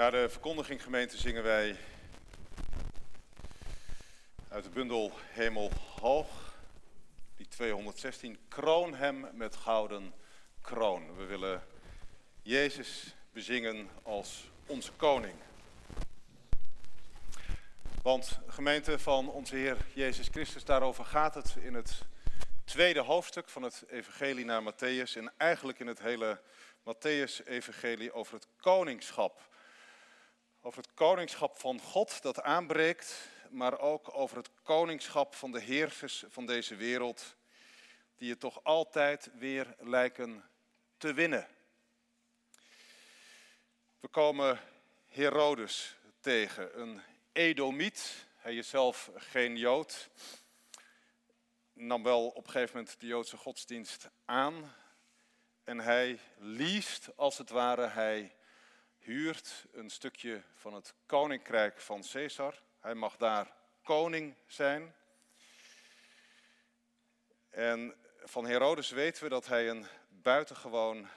Na de verkondiging gemeente zingen wij uit de bundel Hemel Hoog, die 216, kroon hem met gouden kroon. We willen Jezus bezingen als onze koning. Want gemeente van onze Heer Jezus Christus, daarover gaat het in het tweede hoofdstuk van het Evangelie naar Matthäus en eigenlijk in het hele Matthäus-evangelie over het koningschap. Over het koningschap van God dat aanbreekt, maar ook over het koningschap van de heersers van deze wereld, die het toch altijd weer lijken te winnen. We komen Herodes tegen, een Edomiet. Hij is zelf geen Jood. Nam wel op een gegeven moment de Joodse godsdienst aan. En hij liest, als het ware, hij huurt een stukje van het koninkrijk van Caesar. Hij mag daar koning zijn. En van Herodes weten we dat hij een buitengewoon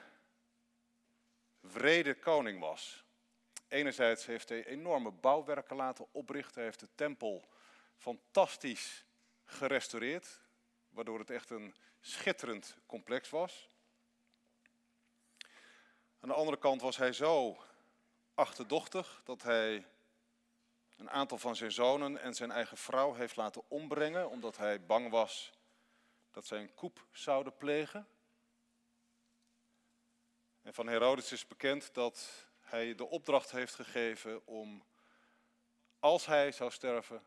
vrede koning was. Enerzijds heeft hij enorme bouwwerken laten oprichten. Hij heeft de tempel fantastisch gerestaureerd, waardoor het echt een schitterend complex was. Aan de andere kant was hij zo achterdochtig dat hij een aantal van zijn zonen en zijn eigen vrouw heeft laten ombrengen, omdat hij bang was dat zij een koep zouden plegen. En van Herodes is bekend dat hij de opdracht heeft gegeven om, als hij zou sterven,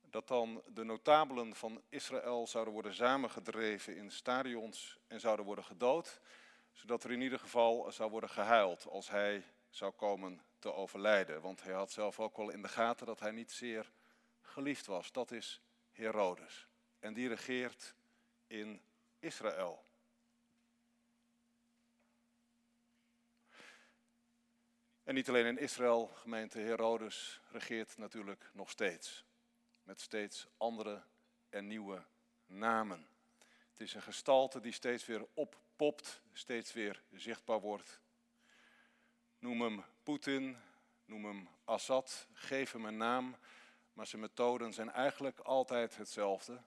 dat dan de notabelen van Israël zouden worden samengedreven in stadions en zouden worden gedood, zodat er in ieder geval zou worden gehuild als hij zou komen te overlijden. Want hij had zelf ook wel in de gaten dat hij niet zeer geliefd was. Dat is Herodes. En die regeert in Israël. En niet alleen in Israël, gemeente Herodes regeert natuurlijk nog steeds. Met steeds andere en nieuwe namen. Het is een gestalte die steeds weer oppopt, steeds weer zichtbaar wordt. Noem hem Poetin, noem hem Assad, geef hem een naam, maar zijn methoden zijn eigenlijk altijd hetzelfde.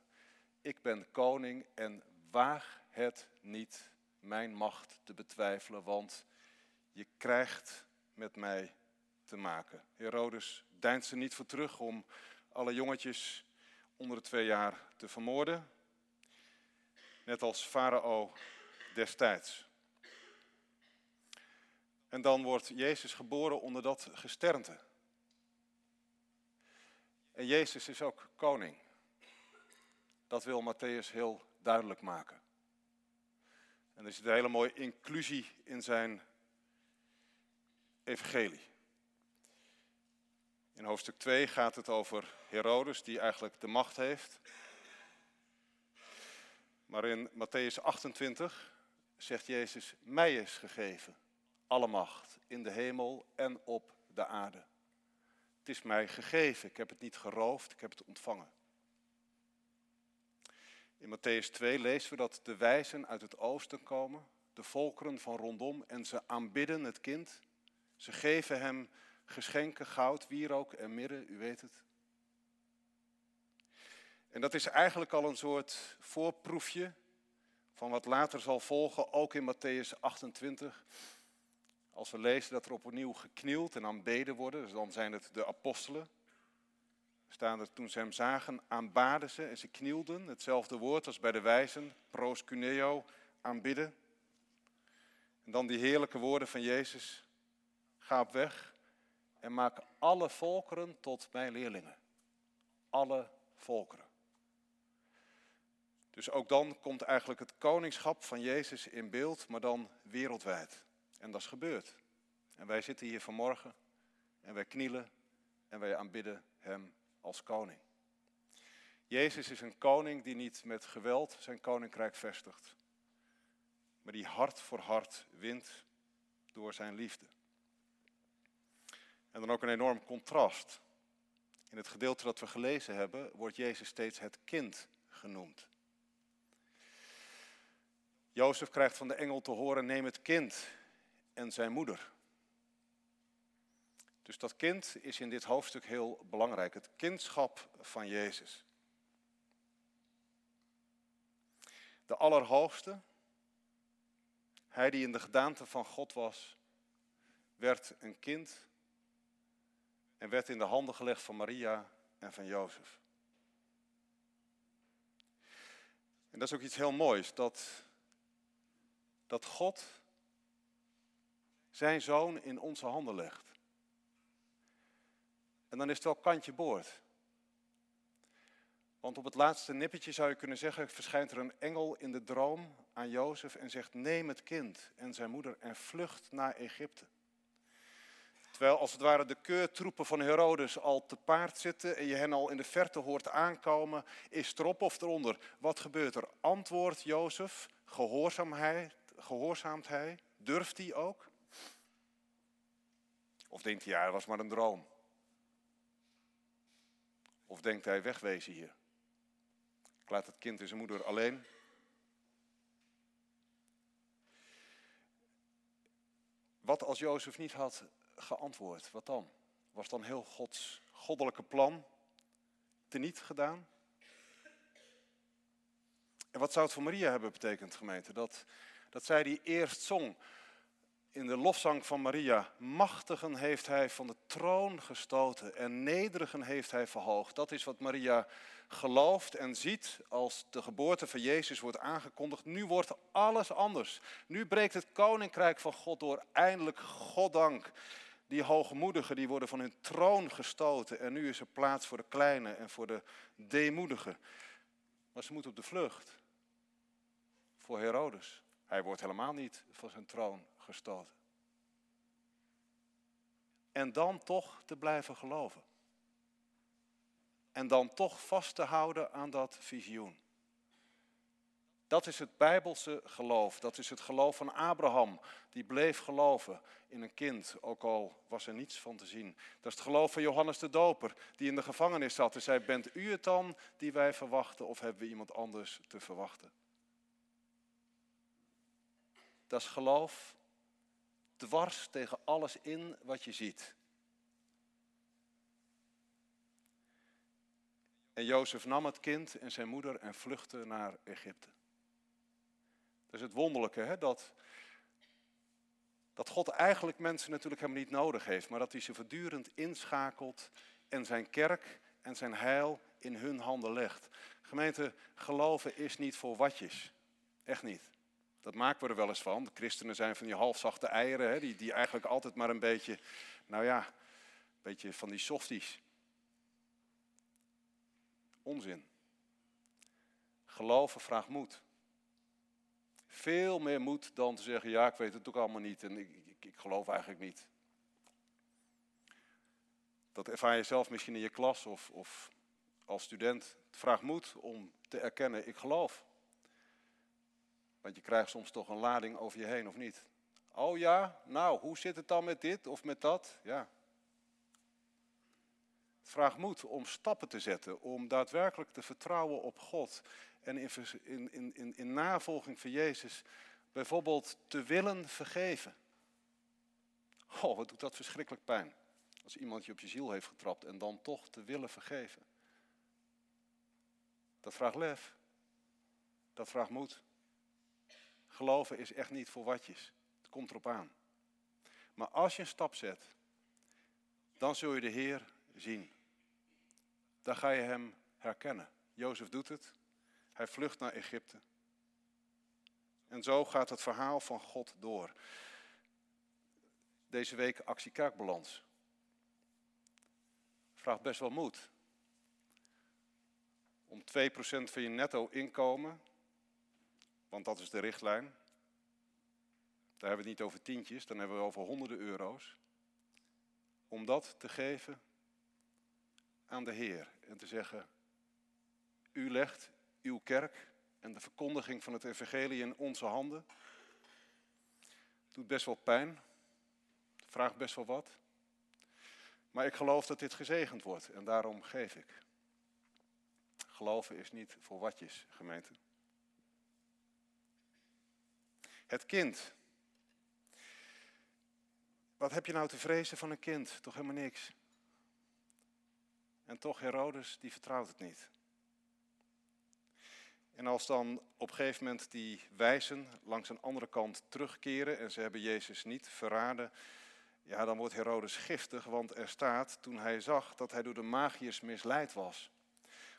Ik ben koning en waag het niet mijn macht te betwijfelen, want je krijgt met mij te maken. Herodes deint ze niet voor terug om alle jongetjes onder de twee jaar te vermoorden. Net als Farao destijds. En dan wordt Jezus geboren onder dat gesternte. En Jezus is ook koning. Dat wil Matthäus heel duidelijk maken. En er zit een hele mooie inclusie in zijn evangelie. In hoofdstuk 2 gaat het over Herodes, die eigenlijk de macht heeft. Maar in Matthäus 28 zegt Jezus, mij is gegeven alle macht in de hemel en op de aarde. Het is mij gegeven, ik heb het niet geroofd, ik heb het ontvangen. In Matthäus 2 lezen we dat de wijzen uit het oosten komen, de volkeren van rondom, en ze aanbidden het kind. Ze geven hem geschenken, goud, wierook en mirre, u weet het. En dat is eigenlijk al een soort voorproefje van wat later zal volgen, ook in Matthäus 28. Als we lezen dat er opnieuw geknield en aanbeden worden, dus dan zijn het de apostelen. Staan er toen ze hem zagen, aanbaden ze en ze knielden. Hetzelfde woord als bij de wijzen, proskuneo, aanbidden. En dan die heerlijke woorden van Jezus. Ga op weg en maak alle volkeren tot mijn leerlingen. Alle volkeren. Dus ook dan komt eigenlijk het koningschap van Jezus in beeld, maar dan wereldwijd. En dat is gebeurd. En wij zitten hier vanmorgen en wij knielen en wij aanbidden Hem als koning. Jezus is een koning die niet met geweld zijn koninkrijk vestigt, maar die hart voor hart wint door zijn liefde. En dan ook een enorm contrast. In het gedeelte dat we gelezen hebben, wordt Jezus steeds het kind genoemd. Jozef krijgt van de engel te horen: neem het kind en zijn moeder. Dus dat kind is in dit hoofdstuk heel belangrijk. Het kindschap van Jezus. De Allerhoogste, hij die in de gedaante van God was, werd een kind en werd in de handen gelegd van Maria en van Jozef. En dat is ook iets heel moois, dat, dat God zijn zoon in onze handen legt. En dan is het wel kantje boord. Want op het laatste nippertje zou je kunnen zeggen, verschijnt er een engel in de droom aan Jozef en zegt, neem het kind en zijn moeder en vlucht naar Egypte. Terwijl als het ware de keurtroepen van Herodes al te paard zitten en je hen al in de verte hoort aankomen, is erop of eronder. Wat gebeurt er? Antwoordt Jozef, gehoorzaamt hij, durft hij ook? Of denkt hij, ja, het was maar een droom? Of denkt hij, wegwezen hier? Ik laat het kind en zijn moeder alleen. Wat als Jozef niet had geantwoord? Wat dan? Was dan heel Gods goddelijke plan teniet gedaan? En wat zou het voor Maria hebben betekend, gemeente? Dat, dat zij die eerst zong in de lofzang van Maria. Machtigen heeft hij van de troon gestoten en nederigen heeft hij verhoogd. Dat is wat Maria gelooft en ziet als de geboorte van Jezus wordt aangekondigd. Nu wordt alles anders. Nu breekt het koninkrijk van God door. Eindelijk, Goddank. Die hoogmoedigen die worden van hun troon gestoten en nu is er plaats voor de kleine en voor de deemoedigen. Maar ze moeten op de vlucht voor Herodes. Hij wordt helemaal niet van zijn troon gestoten. En dan toch te blijven geloven. En dan toch vast te houden aan dat visioen. Dat is het Bijbelse geloof. Dat is het geloof van Abraham. Die bleef geloven in een kind, ook al was er niets van te zien. Dat is het geloof van Johannes de Doper, die in de gevangenis zat en zei: Bent u het dan die wij verwachten, of hebben we iemand anders te verwachten? Dat is geloof dwars tegen alles in wat je ziet. En Jozef nam het kind en zijn moeder en vluchtte naar Egypte. Dat is het wonderlijke, hè? Dat, dat God eigenlijk mensen natuurlijk helemaal niet nodig heeft, maar dat hij ze voortdurend inschakelt en zijn kerk en zijn heil in hun handen legt. Gemeente, geloven is niet voor watjes. Echt niet. Dat maken we er wel eens van. De christenen zijn van die halfzachte eieren, hè, die, die eigenlijk altijd maar een beetje, nou ja, een beetje van die softies. Onzin. Geloven vraagt moed. Veel meer moed dan te zeggen, ja, ik weet het ook allemaal niet en ik, ik, ik geloof eigenlijk niet. Dat ervaar je zelf misschien in je klas of, of als student. Het vraagt moed om te erkennen, ik geloof. Want je krijgt soms toch een lading over je heen, of niet? Oh ja, nou, hoe zit het dan met dit of met dat? Ja. Het vraagt moed om stappen te zetten, om daadwerkelijk te vertrouwen op God en in, in, in, in navolging van Jezus bijvoorbeeld te willen vergeven. Oh, wat doet dat verschrikkelijk pijn. Als iemand je op je ziel heeft getrapt en dan toch te willen vergeven. Dat vraagt lef. Dat vraagt moed. Geloven is echt niet voor watjes. Het komt erop aan. Maar als je een stap zet, dan zul je de Heer zien. Dan ga je Hem herkennen. Jozef doet het. Hij vlucht naar Egypte. En zo gaat het verhaal van God door. Deze week actie kerkbalans. Vraagt best wel moed. Om 2% van je netto inkomen want dat is de richtlijn. Daar hebben we het niet over tientjes, dan hebben we over honderden euro's. Om dat te geven aan de Heer en te zeggen, u legt uw kerk en de verkondiging van het evangelie in onze handen. Het doet best wel pijn, het vraagt best wel wat. Maar ik geloof dat dit gezegend wordt en daarom geef ik. Geloven is niet voor watjes, gemeente. Het kind. wat heb je nou te vrezen van een kind? Toch helemaal niks. En toch Herodes, die vertrouwt het niet. En als dan op een gegeven moment die wijzen langs een andere kant terugkeren en ze hebben Jezus niet verraden, ja, dan wordt Herodes giftig, want er staat toen hij zag dat hij door de magiërs misleid was.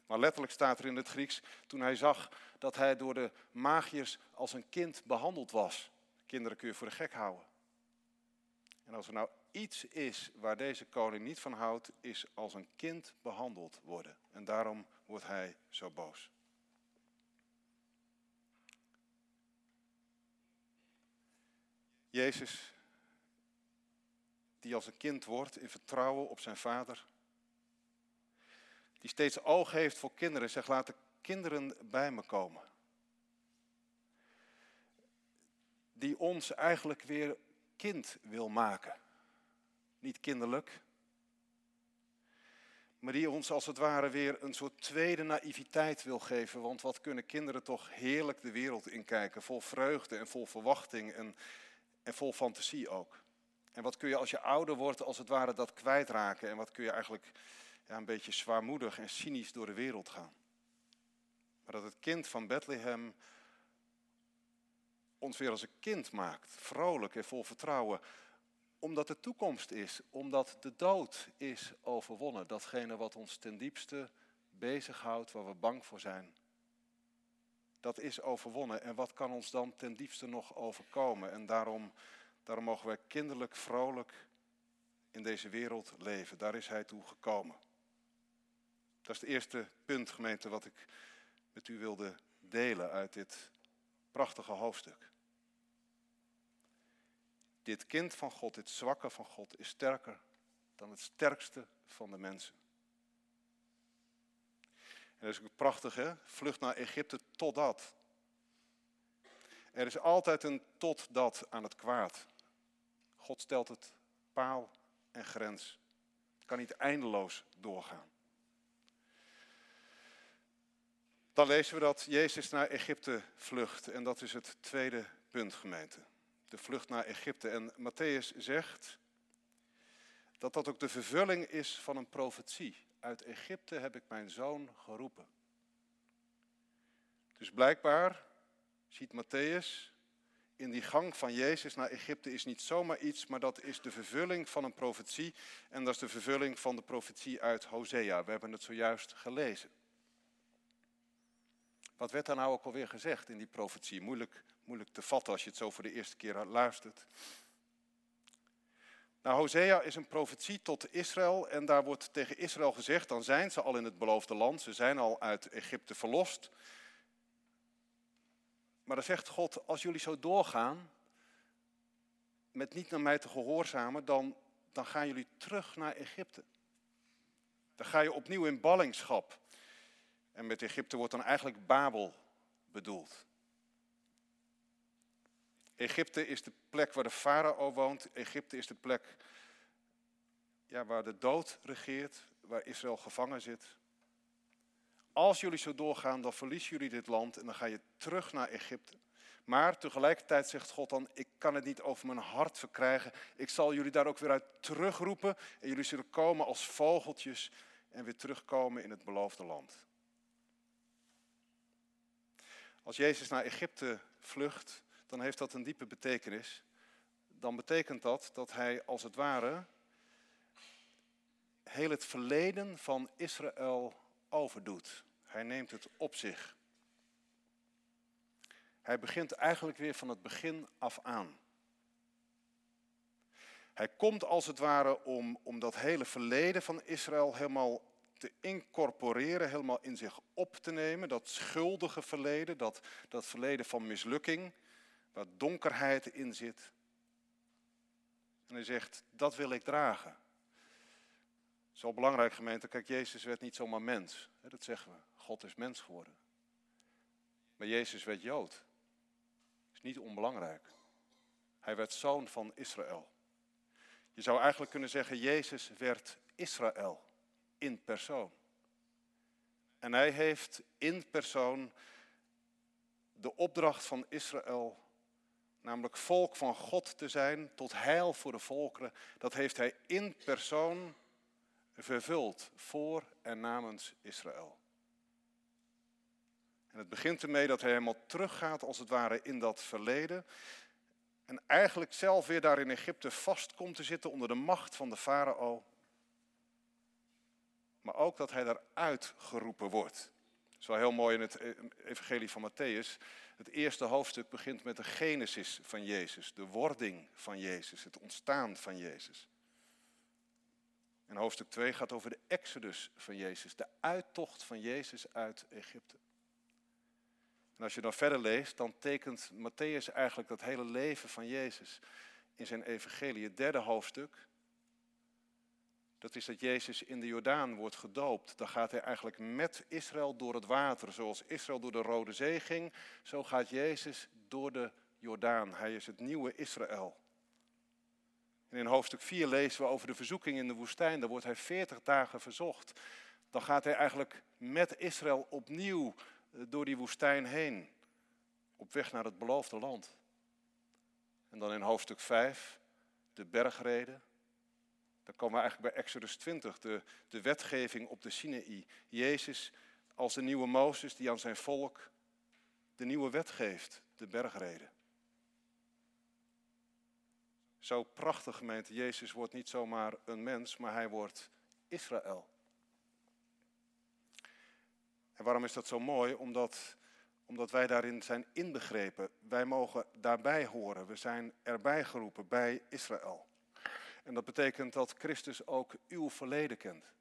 Maar letterlijk staat er in het Grieks, toen hij zag dat hij door de magiërs als een kind behandeld was. Kinderen kun je voor de gek houden. En als er nou iets is waar deze koning niet van houdt, is als een kind behandeld worden. En daarom wordt hij zo boos. Jezus, die als een kind wordt in vertrouwen op zijn vader, die steeds oog heeft voor kinderen, zegt laat de kinderen bij me komen. Die ons eigenlijk weer kind wil maken. Niet kinderlijk, maar die ons als het ware weer een soort tweede naïviteit wil geven. Want wat kunnen kinderen toch heerlijk de wereld inkijken, vol vreugde en vol verwachting en, en vol fantasie ook. En wat kun je als je ouder wordt als het ware dat kwijtraken en wat kun je eigenlijk ja, een beetje zwaarmoedig en cynisch door de wereld gaan. Maar dat het kind van Bethlehem ons weer als een kind maakt, vrolijk en vol vertrouwen, omdat de toekomst is, omdat de dood is overwonnen, datgene wat ons ten diepste bezighoudt, waar we bang voor zijn. Dat is overwonnen. En wat kan ons dan ten diepste nog overkomen? En daarom, daarom mogen wij kinderlijk, vrolijk in deze wereld leven. Daar is Hij toe gekomen. Dat is het eerste punt, gemeente, wat ik met u wilde delen uit dit prachtige hoofdstuk. Dit kind van God, dit zwakke van God, is sterker dan het sterkste van de mensen. En dat is ook prachtig, hè? Vlucht naar Egypte totdat. Er is altijd een totdat aan het kwaad. God stelt het paal en grens. Het kan niet eindeloos doorgaan. Dan lezen we dat Jezus naar Egypte vlucht. En dat is het tweede punt, gemeente. De vlucht naar Egypte. En Matthäus zegt dat dat ook de vervulling is van een profetie. Uit Egypte heb ik mijn zoon geroepen. Dus blijkbaar ziet Matthäus in die gang van Jezus naar Egypte is niet zomaar iets, maar dat is de vervulling van een profetie. En dat is de vervulling van de profetie uit Hosea. We hebben het zojuist gelezen. Wat werd daar nou ook alweer gezegd in die profetie? Moeilijk, moeilijk te vatten als je het zo voor de eerste keer luistert. Nou, Hosea is een profetie tot Israël en daar wordt tegen Israël gezegd, dan zijn ze al in het beloofde land, ze zijn al uit Egypte verlost. Maar dan zegt God, als jullie zo doorgaan met niet naar mij te gehoorzamen, dan, dan gaan jullie terug naar Egypte. Dan ga je opnieuw in ballingschap. En met Egypte wordt dan eigenlijk Babel bedoeld. Egypte is de plek waar de farao woont. Egypte is de plek ja, waar de dood regeert, waar Israël gevangen zit. Als jullie zo doorgaan, dan verliezen jullie dit land en dan ga je terug naar Egypte. Maar tegelijkertijd zegt God dan, ik kan het niet over mijn hart verkrijgen. Ik zal jullie daar ook weer uit terugroepen en jullie zullen komen als vogeltjes en weer terugkomen in het beloofde land. Als Jezus naar Egypte vlucht, dan heeft dat een diepe betekenis. Dan betekent dat dat hij als het ware heel het verleden van Israël overdoet. Hij neemt het op zich. Hij begint eigenlijk weer van het begin af aan. Hij komt als het ware om, om dat hele verleden van Israël helemaal te incorporeren, helemaal in zich op te nemen. Dat schuldige verleden, dat, dat verleden van mislukking, waar donkerheid in zit. En hij zegt, dat wil ik dragen. Wel belangrijk gemeente, kijk, Jezus werd niet zomaar mens. Dat zeggen we, God is mens geworden. Maar Jezus werd Jood. Dat is niet onbelangrijk. Hij werd zoon van Israël. Je zou eigenlijk kunnen zeggen, Jezus werd Israël in persoon. En hij heeft in persoon de opdracht van Israël namelijk volk van God te zijn, tot heil voor de volkeren, dat heeft hij in persoon vervuld voor en namens Israël. En het begint ermee dat hij helemaal teruggaat, als het ware, in dat verleden. En eigenlijk zelf weer daar in Egypte vast komt te zitten onder de macht van de farao. Maar ook dat hij daaruit geroepen wordt. Dat is wel heel mooi in het evangelie van Matthäus. Het eerste hoofdstuk begint met de genesis van Jezus, de wording van Jezus, het ontstaan van Jezus. En hoofdstuk 2 gaat over de exodus van Jezus, de uittocht van Jezus uit Egypte. En als je dan verder leest, dan tekent Matthäus eigenlijk dat hele leven van Jezus in zijn evangelie. Het derde hoofdstuk, dat is dat Jezus in de Jordaan wordt gedoopt. Dan gaat hij eigenlijk met Israël door het water. Zoals Israël door de Rode Zee ging, zo gaat Jezus door de Jordaan. Hij is het nieuwe Israël. In hoofdstuk 4 lezen we over de verzoeking in de woestijn. Daar wordt hij 40 dagen verzocht. Dan gaat hij eigenlijk met Israël opnieuw eh, door die woestijn heen. Op weg naar het beloofde land. En dan in hoofdstuk 5 de bergreden. Dan komen we eigenlijk bij Exodus 20, de, de wetgeving op de Sinaï. Jezus als de nieuwe Mozes die aan zijn volk de nieuwe wet geeft, de bergreden. Zo prachtig gemeente, Jezus wordt niet zomaar een mens, maar hij wordt Israël. En waarom is dat zo mooi? Omdat, omdat wij daarin zijn inbegrepen. Wij mogen daarbij horen. We zijn erbij geroepen bij Israël. En dat betekent dat Christus ook uw verleden kent.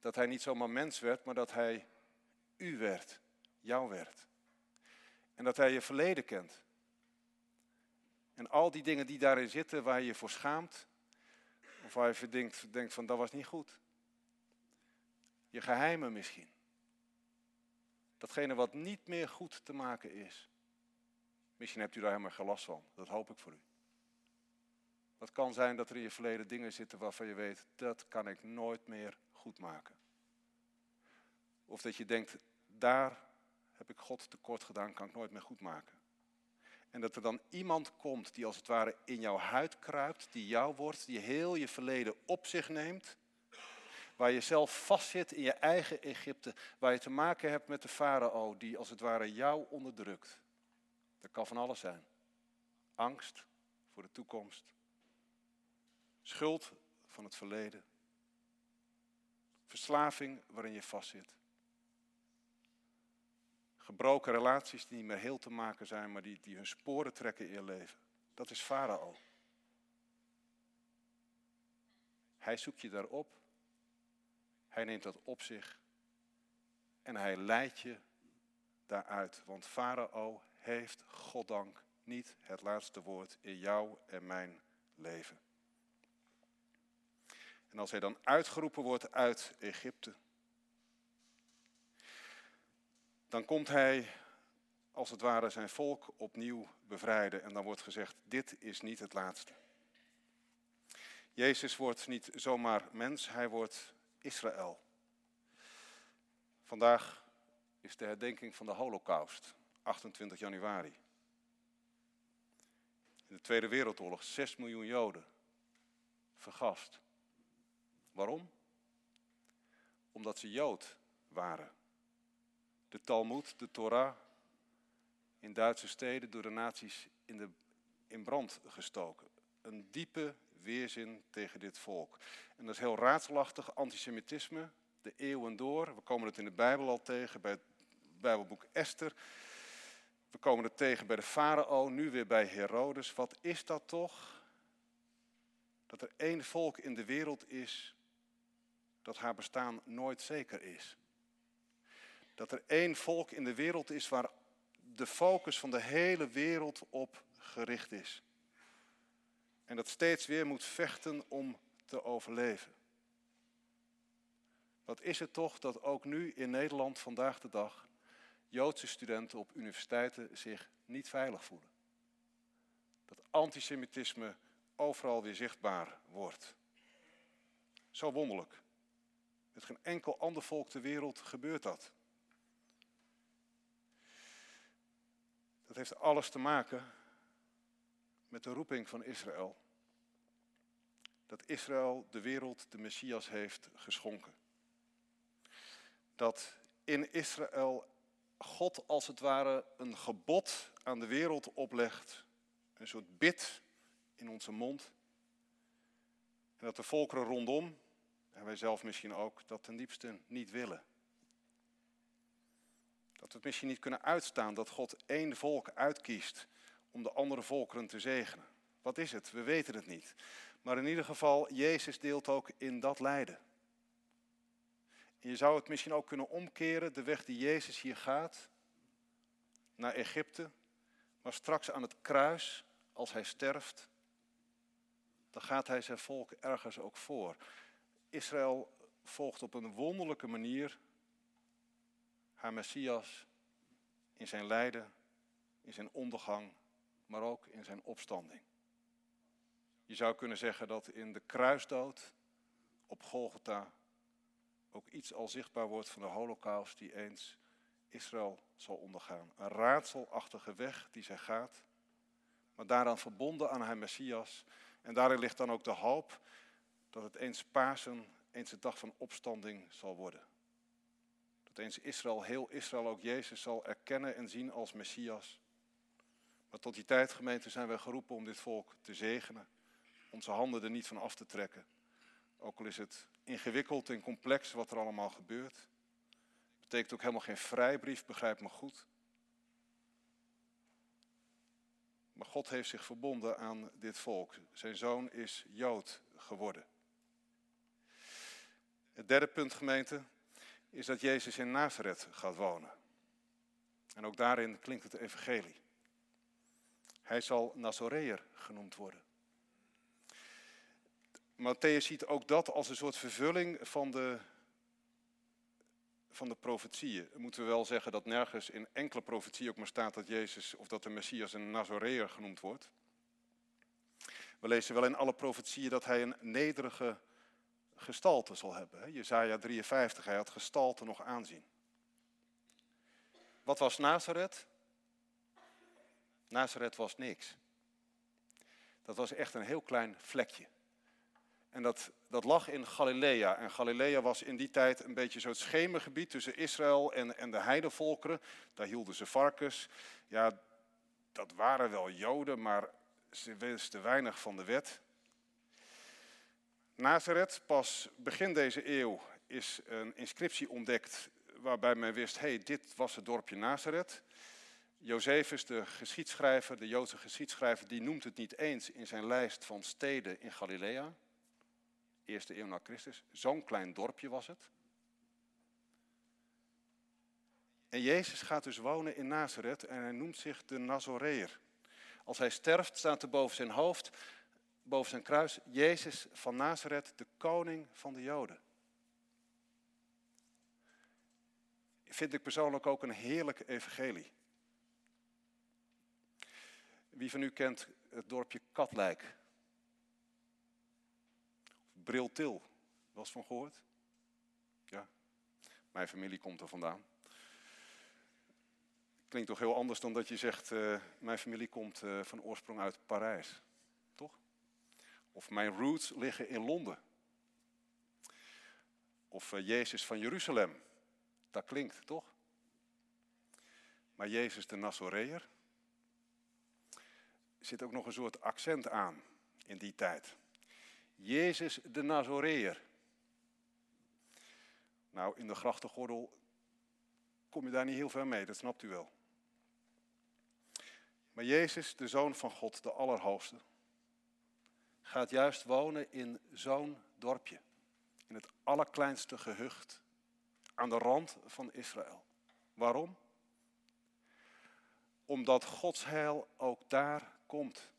Dat hij niet zomaar mens werd, maar dat hij u werd, jou werd. En dat hij je verleden kent. En al die dingen die daarin zitten waar je je voor schaamt, of waar je denkt, denkt van dat was niet goed. Je geheimen misschien. Datgene wat niet meer goed te maken is. Misschien hebt u daar helemaal geen last van. Dat hoop ik voor u. Het kan zijn dat er in je verleden dingen zitten waarvan je weet, dat kan ik nooit meer goed maken. Of dat je denkt, daar heb ik God tekort gedaan, kan ik nooit meer goed maken. En dat er dan iemand komt die als het ware in jouw huid kruipt, die jou wordt, die heel je verleden op zich neemt. Waar je zelf vastzit in je eigen Egypte, waar je te maken hebt met de farao die als het ware jou onderdrukt. Dat kan van alles zijn. Angst voor de toekomst, Schuld van het verleden. Verslaving waarin je vastzit. Gebroken relaties die niet meer heel te maken zijn, maar die, die hun sporen trekken in je leven. Dat is Farao. Hij zoekt je daarop. Hij neemt dat op zich. En hij leidt je daaruit. Want Farao heeft, goddank, niet het laatste woord in jou en mijn leven. En als hij dan uitgeroepen wordt uit Egypte, dan komt hij als het ware zijn volk opnieuw bevrijden. En dan wordt gezegd, dit is niet het laatste. Jezus wordt niet zomaar mens, hij wordt Israël. Vandaag is de herdenking van de Holocaust, 28 januari. In de Tweede Wereldoorlog 6 miljoen Joden vergast. Waarom? Omdat ze Jood waren. De Talmud, de Torah, in Duitse steden door de nazi's in, de, in brand gestoken. Een diepe weerzin tegen dit volk. En dat is heel raadselachtig, antisemitisme, de eeuwen door. We komen het in de Bijbel al tegen, bij het Bijbelboek Esther. We komen het tegen bij de farao, nu weer bij Herodes. Wat is dat toch? Dat er één volk in de wereld is dat haar bestaan nooit zeker is. Dat er één volk in de wereld is waar de focus van de hele wereld op gericht is. En dat steeds weer moet vechten om te overleven. Wat is het toch dat ook nu in Nederland vandaag de dag Joodse studenten op universiteiten zich niet veilig voelen? Dat antisemitisme overal weer zichtbaar wordt. Zo wonderlijk. Met geen enkel ander volk ter wereld gebeurt dat. Dat heeft alles te maken met de roeping van Israël. Dat Israël de wereld de Messias heeft geschonken. Dat in Israël God als het ware een gebod aan de wereld oplegt, een soort bid in onze mond. En dat de volkeren rondom, en wij zelf misschien ook, dat ten diepste niet willen. Dat we het misschien niet kunnen uitstaan dat God één volk uitkiest om de andere volkeren te zegenen. Wat is het? We weten het niet. Maar in ieder geval, Jezus deelt ook in dat lijden. je zou het misschien ook kunnen omkeren, de weg die Jezus hier gaat, naar Egypte, maar straks aan het kruis, als hij sterft, dan gaat hij zijn volk ergens ook voor. Israël volgt op een wonderlijke manier haar Messias in zijn lijden, in zijn ondergang, maar ook in zijn opstanding. Je zou kunnen zeggen dat in de kruisdood op Golgotha ook iets al zichtbaar wordt van de holocaust die eens Israël zal ondergaan. Een raadselachtige weg die zij gaat, maar daaraan verbonden aan haar Messias. En daarin ligt dan ook de hoop dat het eens Pasen, eens de dag van opstanding zal worden. Dat eens Israël, heel Israël ook Jezus zal erkennen en zien als Messias. Maar tot die tijd, gemeente, zijn wij geroepen om dit volk te zegenen. Onze handen er niet van af te trekken. Ook al is het ingewikkeld en complex wat er allemaal gebeurt. Betekent ook helemaal geen vrijbrief, begrijp me goed. Maar God heeft zich verbonden aan dit volk. Zijn zoon is Jood geworden. Het derde punt, gemeente, is dat Jezus in Nazareth gaat wonen. En ook daarin klinkt het evangelie. Hij zal Nazoreër genoemd worden. Matthäus ziet ook dat als een soort vervulling van de, van de profetieën. Moeten we wel zeggen dat nergens in enkele profetieën ook maar staat dat Jezus of dat de Messias een Nazoreër genoemd wordt. We lezen wel in alle profetieën dat hij een nederige gestalte zal hebben. Jezaja 53, hij had gestalte nog aanzien. Wat was Nazareth? Nazareth was niks. Dat was echt een heel klein vlekje. En dat, dat lag in Galilea. En Galilea was in die tijd een beetje zo'n schemergebied tussen Israël en, en de heidevolkeren. Daar hielden ze varkens. Ja, dat waren wel Joden, maar ze wisten weinig van de wet. Nazareth, pas begin deze eeuw is een inscriptie ontdekt waarbij men wist, hé, hey, dit was het dorpje Nazareth. Josephus, de geschiedschrijver, de Joodse geschiedschrijver, die noemt het niet eens in zijn lijst van steden in Galilea. Eerste eeuw na Christus. Zo'n klein dorpje was het. En Jezus gaat dus wonen in Nazareth en hij noemt zich de Nazoreer. Als hij sterft, staat er boven zijn hoofd, boven zijn kruis, Jezus van Nazareth, de koning van de Joden. Vind ik persoonlijk ook een heerlijk evangelie. Wie van u kent het dorpje Katlijk? Briltil, was van gehoord? Ja, mijn familie komt er vandaan. Klinkt toch heel anders dan dat je zegt, uh, mijn familie komt uh, van oorsprong uit Parijs. Of mijn roots liggen in Londen. Of uh, Jezus van Jeruzalem. Dat klinkt, toch? Maar Jezus de Nazoreër zit ook nog een soort accent aan in die tijd. Jezus de Nazoreër. Nou, in de grachtengordel kom je daar niet heel ver mee, dat snapt u wel. Maar Jezus, de Zoon van God, de Allerhoogste, gaat juist wonen in zo'n dorpje. In het allerkleinste gehucht, aan de rand van Israël. Waarom? Omdat Gods heil ook daar komt.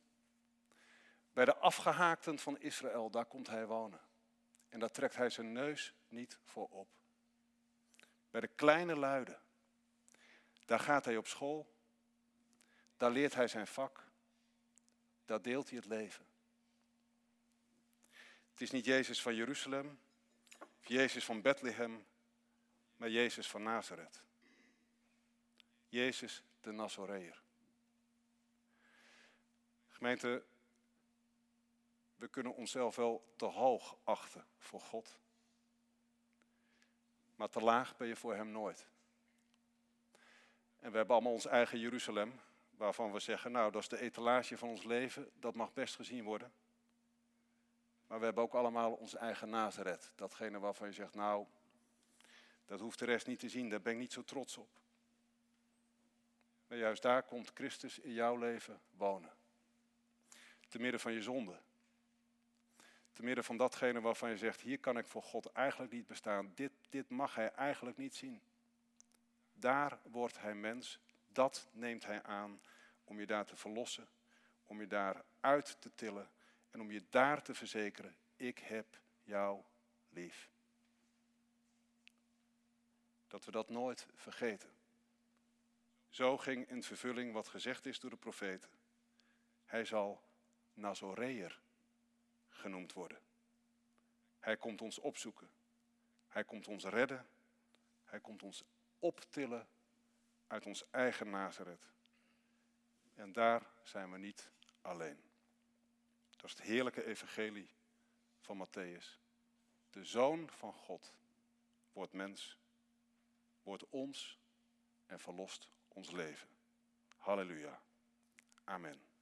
Bij de afgehaakten van Israël, daar komt hij wonen. En daar trekt hij zijn neus niet voor op. Bij de kleine luiden, daar gaat hij op school. Daar leert hij zijn vak. Daar deelt hij het leven. Het is niet Jezus van Jeruzalem, of Jezus van Bethlehem, maar Jezus van Nazareth. Jezus de Nazoreër. Gemeente, we kunnen onszelf wel te hoog achten voor God. Maar te laag ben je voor Hem nooit. En we hebben allemaal ons eigen Jeruzalem, waarvan we zeggen, nou dat is de etalage van ons leven, dat mag best gezien worden. Maar we hebben ook allemaal ons eigen Nazareth, datgene waarvan je zegt, nou, dat hoeft de rest niet te zien, daar ben ik niet zo trots op. Maar juist daar komt Christus in jouw leven wonen. Te midden van je zonde. Te midden van datgene waarvan je zegt, hier kan ik voor God eigenlijk niet bestaan. Dit, dit mag hij eigenlijk niet zien. Daar wordt hij mens. Dat neemt hij aan om je daar te verlossen. Om je daar uit te tillen. En om je daar te verzekeren, ik heb jou lief. Dat we dat nooit vergeten. Zo ging in vervulling wat gezegd is door de profeten. Hij zal Nazoreër genoemd worden. Hij komt ons opzoeken. Hij komt ons redden. Hij komt ons optillen uit ons eigen Nazareth. En daar zijn we niet alleen. Dat is het heerlijke evangelie van Matthäus. De Zoon van God wordt mens, wordt ons en verlost ons leven. Halleluja. Amen.